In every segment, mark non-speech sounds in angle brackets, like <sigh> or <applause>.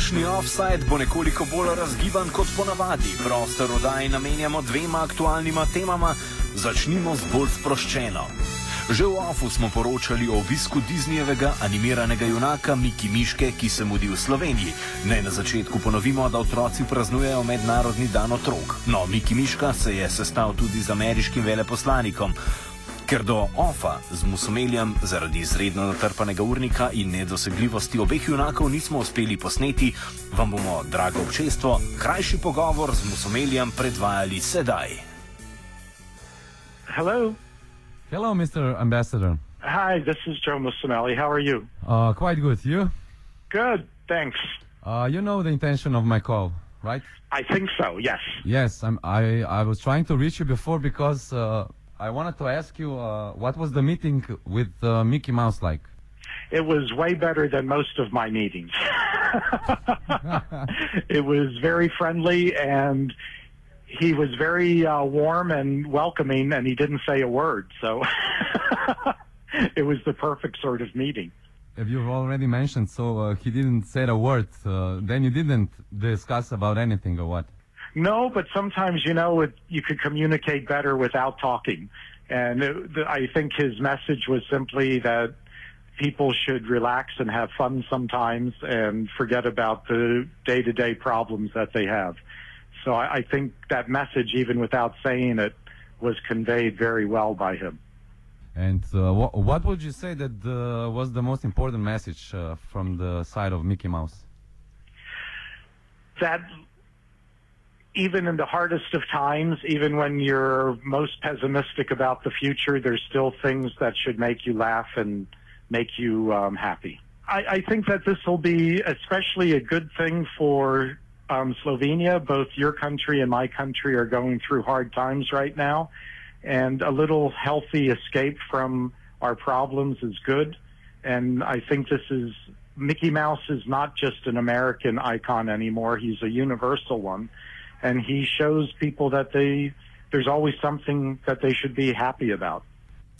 Današnji offside bo nekoliko bolj razgiban kot ponavadi. Prostor oddaj namenjamo dvema aktualnima temama. Začnimo z bolj sproščeno. Že v OFU smo poročali o obisku Disneyjevega animiranega junaka Miki Miške, ki se mudi v Sloveniji. Naj na začetku ponovimo, da otroci praznujejo Mednarodni dan otrok. No, Miki Miška se je sestal tudi z ameriškim veleposlanikom. Ker do OFA z Musomeljem zaradi izredno natrpanega urnika in nedosegljivosti obeh junakov nismo uspeli posneti, vam bomo, drago občestvo, krajši pogovor z Musomeljem predvajali sedaj. Hello. Hello, Mr. Ambassador. Hi, this is Joe Musinelli. How are you? Uh, quite good. You? Good, thanks. Uh, you know the intention of my call, right? I think so, yes. Yes, I'm, I I was trying to reach you before because uh, I wanted to ask you uh, what was the meeting with uh, Mickey Mouse like? It was way better than most of my meetings. <laughs> it was very friendly and he was very uh, warm and welcoming and he didn't say a word. So <laughs> it was the perfect sort of meeting. Have you've already mentioned? So uh, he didn't say a word. Uh, then you didn't discuss about anything or what? No, but sometimes, you know, it, you could communicate better without talking. And it, the, I think his message was simply that people should relax and have fun sometimes and forget about the day to day problems that they have. So I, I think that message, even without saying it, was conveyed very well by him. And uh, wh- what would you say that uh, was the most important message uh, from the side of Mickey Mouse? That even in the hardest of times, even when you're most pessimistic about the future, there's still things that should make you laugh and make you um, happy. I, I think that this will be especially a good thing for um, Slovenia. Both your country and my country are going through hard times right now, and a little healthy escape from our problems is good. And I think this is Mickey Mouse is not just an American icon anymore; he's a universal one, and he shows people that they there's always something that they should be happy about.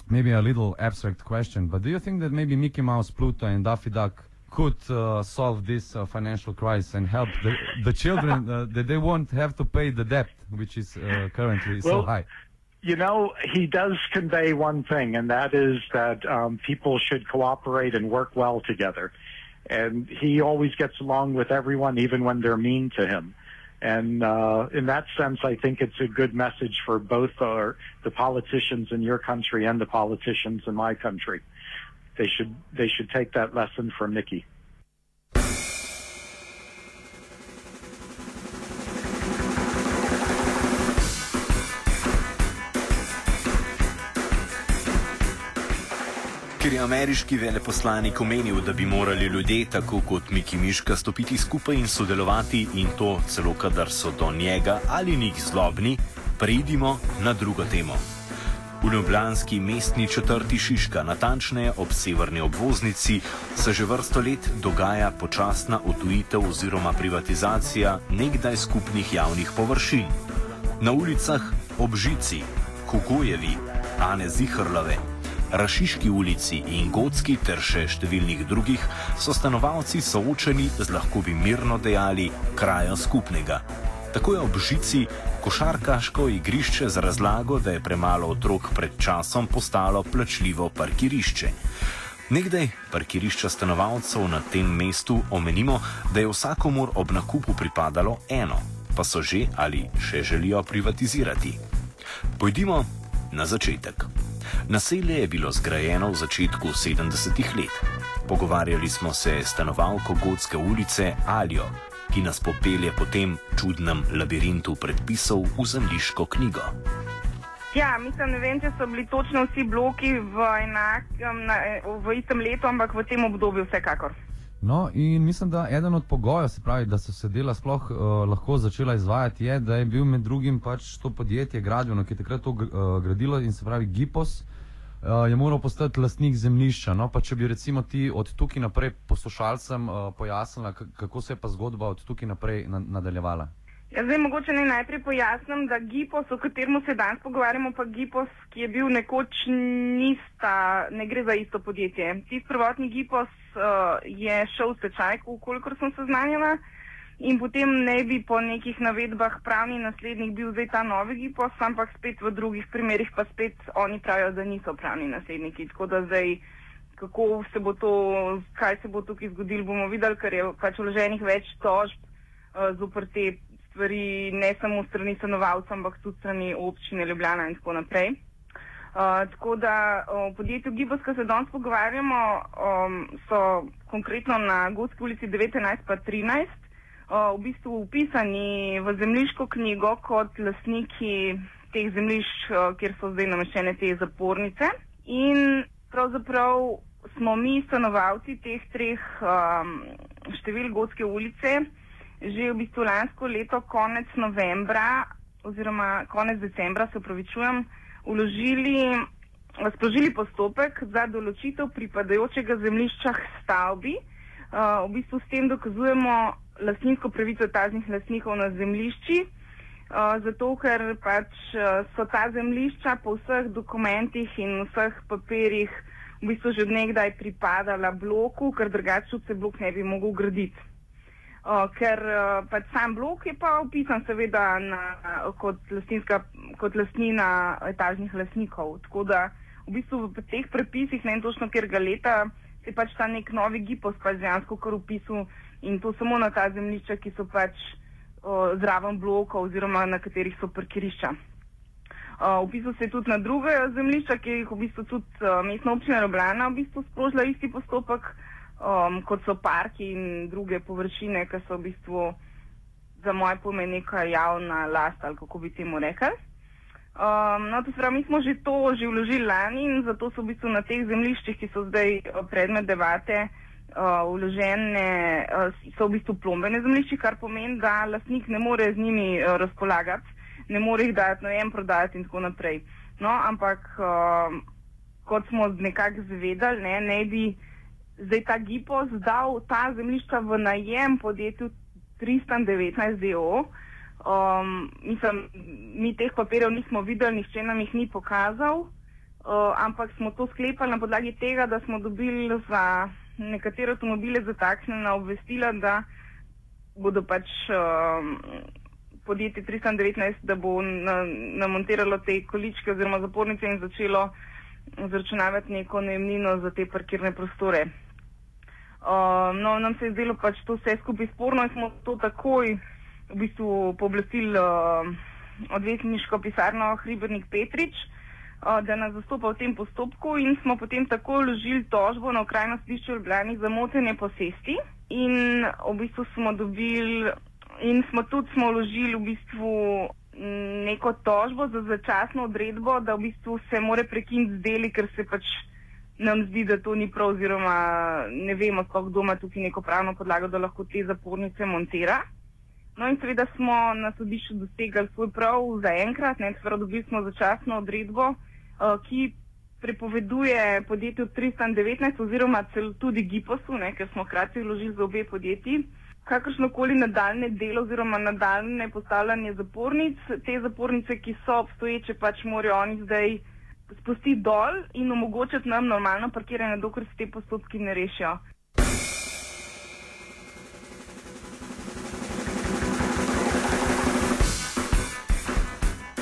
Maybe a little abstract question, but do you think that maybe Mickey Mouse, Pluto, and Daffy Duck could uh, solve this uh, financial crisis and help the, the children <laughs> uh, that they won't have to pay the debt, which is uh, currently so high? You know, he does convey one thing, and that is that um, people should cooperate and work well together. And he always gets along with everyone, even when they're mean to him. And uh, in that sense, I think it's a good message for both our, the politicians in your country and the politicians in my country. They should they should take that lesson from Mickey. Ker je ameriški veleposlanik omenil, da bi morali ljudje, tako kot Miki Miška, stopiti skupaj in sodelovati, in to celo kadar so do njega ali njih zlobni, preidimo na drugo temo. V ljubljanski mestni četrti Šiška, natančneje ob severni obvoznici, se že vrsto let dogaja počasna odtujitev oziroma privatizacija nekdaj skupnih javnih površin. Na ulicah ob Žici, Kugojevi, Ane Zihrlove, Rašiški ulici in Gotski ter še številnih drugih so stanovalci soočeni z lahko bi mirno dejali kraja skupnega. Tako je ob žici košarkaško igrišče z razlago, da je premalo otrok pred časom postalo plačljivo parkirišče. Nekdaj parkirišča stanovalcev na tem mestu omenimo, da je vsakomur ob nakupu pripadalo eno, pa so že ali še želijo privatizirati. Pojdimo na začetek. Naselje je bilo zgrajeno v začetku 70-ih let. Pogovarjali smo se s stanovalko Gotske ulice Aljo, ki nas popelje po tem čudnem labirintu predpisov v zemljiško knjigo. Ja, mislim, ne vem, če so bili točno vsi bloki v, enakem, na, v istem letu, ampak v tem obdobju vsekakor. No, in mislim, da eden od pogojev, se pravi, da so se dela sploh uh, lahko začela izvajati, je, da je bil med drugim pač to podjetje gradbeno, ki je takrat to uh, gradilo in se pravi Gipos. Uh, je moral postati lastnik zemljišča. No, pa če bi recimo ti od tukaj naprej poslušalcem uh, pojasnila, kako se je pa zgodba od tukaj naprej na nadaljevala. Ja, zdaj, mogoče naj najprej pojasnim, da Gipos, o katerem se danes pogovarjamo, pa Gipos, ki je bil nekoč nista, ne gre za isto podjetje. Tisti prvotni Gipos uh, je šel v stečaj, kolikor sem seznanjena, in potem ne bi po nekih navedbah pravni naslednik bil zdaj ta novi Gipos, ampak spet v drugih primerjih pa spet oni pravijo, da niso pravni nasledniki. Tako da zdaj, kako se bo to, kaj se bo tukaj zgodilo, bomo videli, ker je pač vloženih več tožb uh, zoper te stvari, ne samo strani stanovalcev, ampak tudi strani občine Ljubljana in tako naprej. Uh, tako da o podjetju Giboska se danes pogovarjamo, um, so konkretno na Godski ulici 19 pa 13 uh, v bistvu upisani v zemljiško knjigo kot lasniki teh zemljišč, uh, kjer so zdaj nameščene te zapornice. In pravzaprav smo mi stanovalci teh treh um, števil Godske ulice že v bistvu lansko leto, konec novembra oziroma konec decembra, se upravičujem, uložili, sprožili postopek za določitev pripadajočega zemljišča stavbi. Uh, v bistvu s tem dokazujemo lastninsko pravico taznih lastnikov na zemljišči, uh, zato ker pač uh, so ta zemljišča po vseh dokumentih in vseh papirjih v bistvu že odnegdaj pripadala bloku, ker drugače se blok ne bi mogel graditi. Uh, ker uh, pač sam blok je pa upisan seveda na, kot, kot lastnina etažnih lastnikov. Tako da v bistvu v teh prepisih, ne vem točno, ker ga leta, se pač ta nek novi gipos pač dejansko kar upisu in to samo na ta zemljišča, ki so pač uh, zraven bloka oziroma na katerih so parkirišča. Uh, upisal se je tudi na druge zemljišča, ki jih v bistvu tudi uh, mestna občina Ljubljana v bistvu sprožila isti postopek um, kot so parki in druge površine, ki so v bistvu za moje pomen neka javna last ali kako bi temu rekel. Um, no, to pravi, mi smo že to že vložili lani in zato so v bistvu na teh zemljiščih, ki so zdaj uh, predmet debate, uh, vložene, uh, so v bistvu plombene zemljišči, kar pomeni, da lastnik ne more z njimi uh, razpolagati, ne more jih dati, no, en prodati in tako naprej. No, ampak uh, kot smo nekako zvedali, ne, ne bi zdaj ta Gipos dal ta zemljišča v najem podjetju 319 DO. Um, mislim, mi teh papirjev nismo videli, nihče nam jih ni pokazal, uh, ampak smo to sklepali na podlagi tega, da smo dobili za nekatere avtomobile zataknjena obvestila, da bodo pač um, podjetje 319, da bo na, namontiralo te količke oziroma zapornice in začelo zračunavati neko najemnino za te parkirne prostore. Uh, no, nam se je zdelo pač to vse skupaj sporno in smo to takoj v bistvu pooblastili uh, odvetniško pisarno Hribernik Petrič, uh, da nas zastopa v tem postopku in smo potem takoj vložili tožbo na okrajno sodišče v Ljubljani za motenje posesti in v bistvu smo dobili in smo tudi smo vložili v bistvu neko tožbo za začasno odredbo, da v bistvu se more prekiniti z deli, ker se pač nam zdi, da to ni prav, oziroma ne vemo, kdo ima tukaj neko pravno podlago, da lahko te zapornice montira. No in seveda smo na sodišču dosegali svoj prav za enkrat, ne, seveda dobili smo začasno odredbo, uh, ki prepoveduje podjetju 319 oziroma celo tudi Giposu, ne, ker smo hkrati vložili za obe podjetji, kakršnokoli nadaljne delo oziroma nadaljne postavljanje zapornic. Te zapornice, ki so obstoječe, pač morajo oni zdaj spustiti dol in omogočiti nam normalno parkiranje, dokler se te postopki ne rešijo.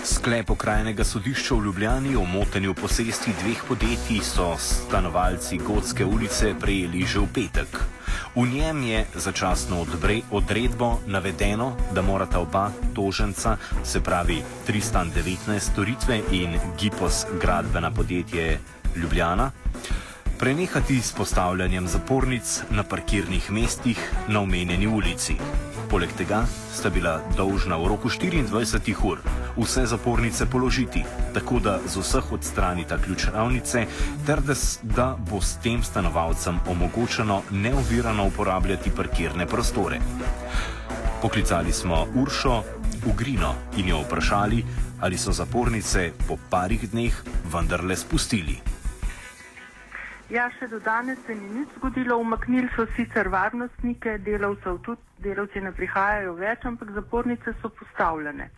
Sklep okrajnega sodišča v Ljubljani o motenju posesti dveh podjetij so stanovalci Gotske ulice prejeli že v petek. V njem je začasno odredbo navedeno, da morata oba toženca, se pravi 319 storitve in Gipos gradbena podjetje Ljubljana, prenehati s postavljanjem zapornic na parkirnih mestih na omenjeni ulici. Poleg tega sta bila dolžna v roku 24 ur vse zapornice položiti, tako da z vseh odstranita ključavnice, ter da, da bo s tem stanovalcem omogočeno neovirano uporabljati parkirne prostore. Poklicali smo Uršo Ugrino in jo vprašali, ali so zapornice po parih dneh vendarle spustili. Ja, še do danes se ni nič zgodilo. Umaknili so sicer varnostnike, delavcev tudi, delavci ne prihajajo več, ampak zapornice so postavljene.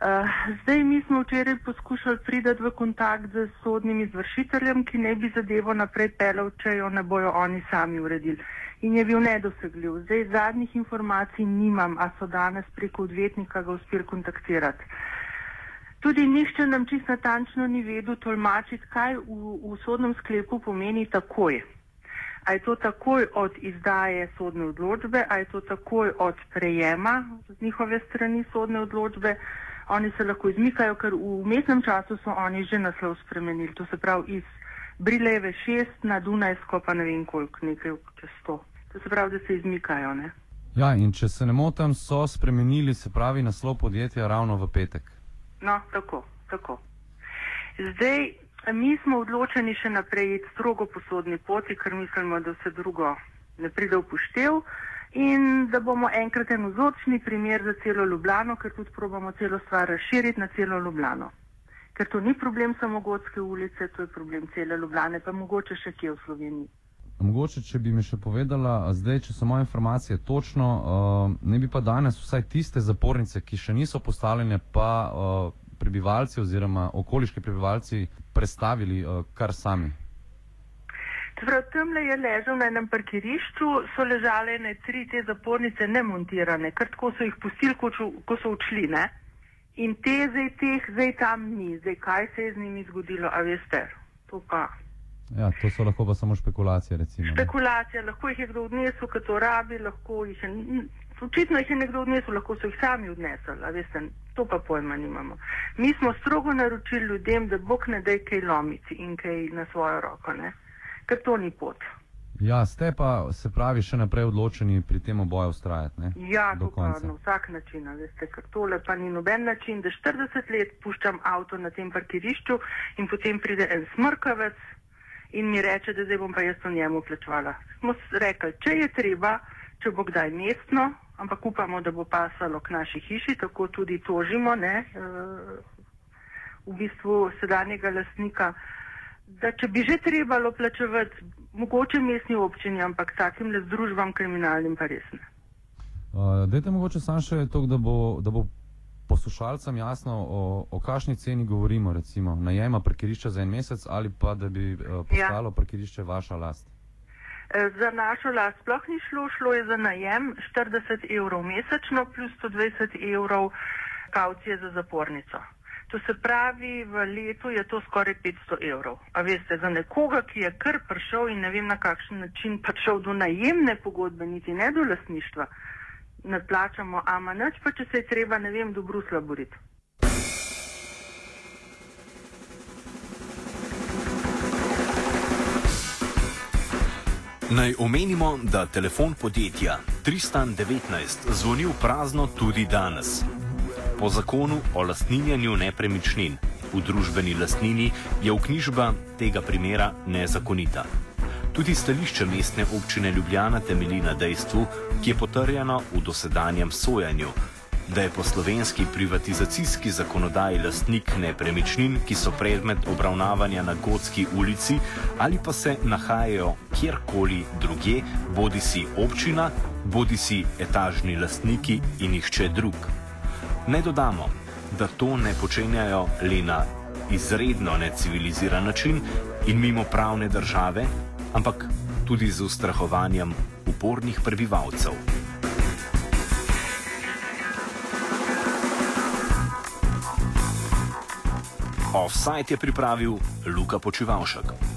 Uh, zdaj mi smo včeraj poskušali priti v kontakt z sodnim izvršiteljem, ki ne bi zadevo naprej pelal, če jo ne bojo oni sami uredili. In je bil nedosegljiv. Zdaj zadnjih informacij nimam, a so danes preko odvetnika ga uspeli kontaktirati. Tudi nišče nam čist natančno ni vedel tolmačiti, kaj v, v sodnem sklepu pomeni takoj. A je to takoj od izdaje sodne odločbe, a je to takoj od prejema z njihove strani sodne odločbe oni se lahko izmikajo, ker v mestnem času so oni že naslov spremenili. To se pravi iz Brileve 6 na Dunajsko, pa ne vem koliko, nekaj čez 100. To se pravi, da se izmikajo. Ne? Ja, in če se ne motim, so spremenili, se pravi, naslov podjetja ravno v petek. No, tako, tako. Zdaj, mi smo odločeni še naprej iti strogo po sodni poti, ker mislimo, da vse drugo ne pride v poštev in da bomo enkrat en vzorčni primer za celo Ljubljano, ker tudi probamo celo stvar razširiti na celo Ljubljano. Ker to ni problem samo Gotske ulice, to je problem cele Ljubljane, pa mogoče še kje v Sloveniji. Mogoče, če bi mi še povedala, zdaj, če so moje informacije točno, uh, ne bi pa danes vsaj tiste zapornice, ki še niso postavljene, pa uh, prebivalci oziroma okoliški prebivalci predstavili uh, kar sami. Prav tam je ležal na enem parkirišču, so ležale ne tri te zapornice nemontirane, ker tako so jih pustili, ko, ko so odšli. Ne? In te zdaj teh zdaj tam ni, zdaj kaj se je z njimi zgodilo, a veste, to pa. Ja, to so lahko pa samo špekulacije. Recimo, Špekulacija, lahko jih je kdo odnesel, ker to rabi, lahko jih je. Očitno jih je nekdo odnesel, lahko so jih sami odnesli, a veste, to pa pojma nimamo. Mi smo strogo naročili ljudem, da bog ne da kaj lomiti in kaj na svojo roko. Ne? ker to ni pot. Ja, ste pa se pravi še naprej odločeni pri tem oboju ustrajati. Ja, dokaj na vsak način, veste, ker tole pa ni noben način, da 40 let puščam avto na tem parkirišču in potem pride en smrkavec in mi reče, da zdaj bom pa jaz to njemu plačvala. Smo rekli, če je treba, če bo kdaj mestno, ampak upamo, da bo pasalo k naši hiši, tako tudi tožimo, ne, uh, v bistvu sedanjega lasnika da če bi že trebalo plačevati, mogoče mestni občini, ampak takim le združbam kriminalnim pa res ne. Uh, dajte mogoče sam še to, da bo, da bo poslušalcem jasno, o, o kakšni ceni govorimo, recimo najema parkirišča za en mesec ali pa da bi uh, postalo ja. parkirišče vaša last. E, za našo last sploh ni šlo, šlo je za najem 40 evrov mesečno plus 120 evrov kaucije za zapornico. To se pravi, v letu je to skoraj 500 evrov. A veste, za nekoga, ki je kar prišel in ne vem na kakšen način prišel do najemne pogodbe, niti ne do lasništva, ne plačamo, ama nič pa, če se je treba, ne vem, do Brusla boriti. Naj omenimo, da telefon podjetja 319 zvoni v prazno tudi danes. Po zakonu o lastninjanju nepremičnin v družbeni lastnini je vknjižba tega primera nezakonita. Tudi stališče mestne občine Ljubljana temelji na dejstvu, ki je potrjeno v dosedanjem sojanju, da je po slovenski privatizacijski zakonodaji lastnik nepremičnin, ki so predmet obravnavanja na Gotski ulici ali pa se nahajajo kjerkoli druge, bodi si občina, bodi si etažni lastniki in nihče drug. Naj dodamo, da to ne počenjajo le na izredno neciviliziran način in mimo pravne države, ampak tudi z ustrahovanjem upornih prebivalcev. Offside je pripravil Luka Počivalšek.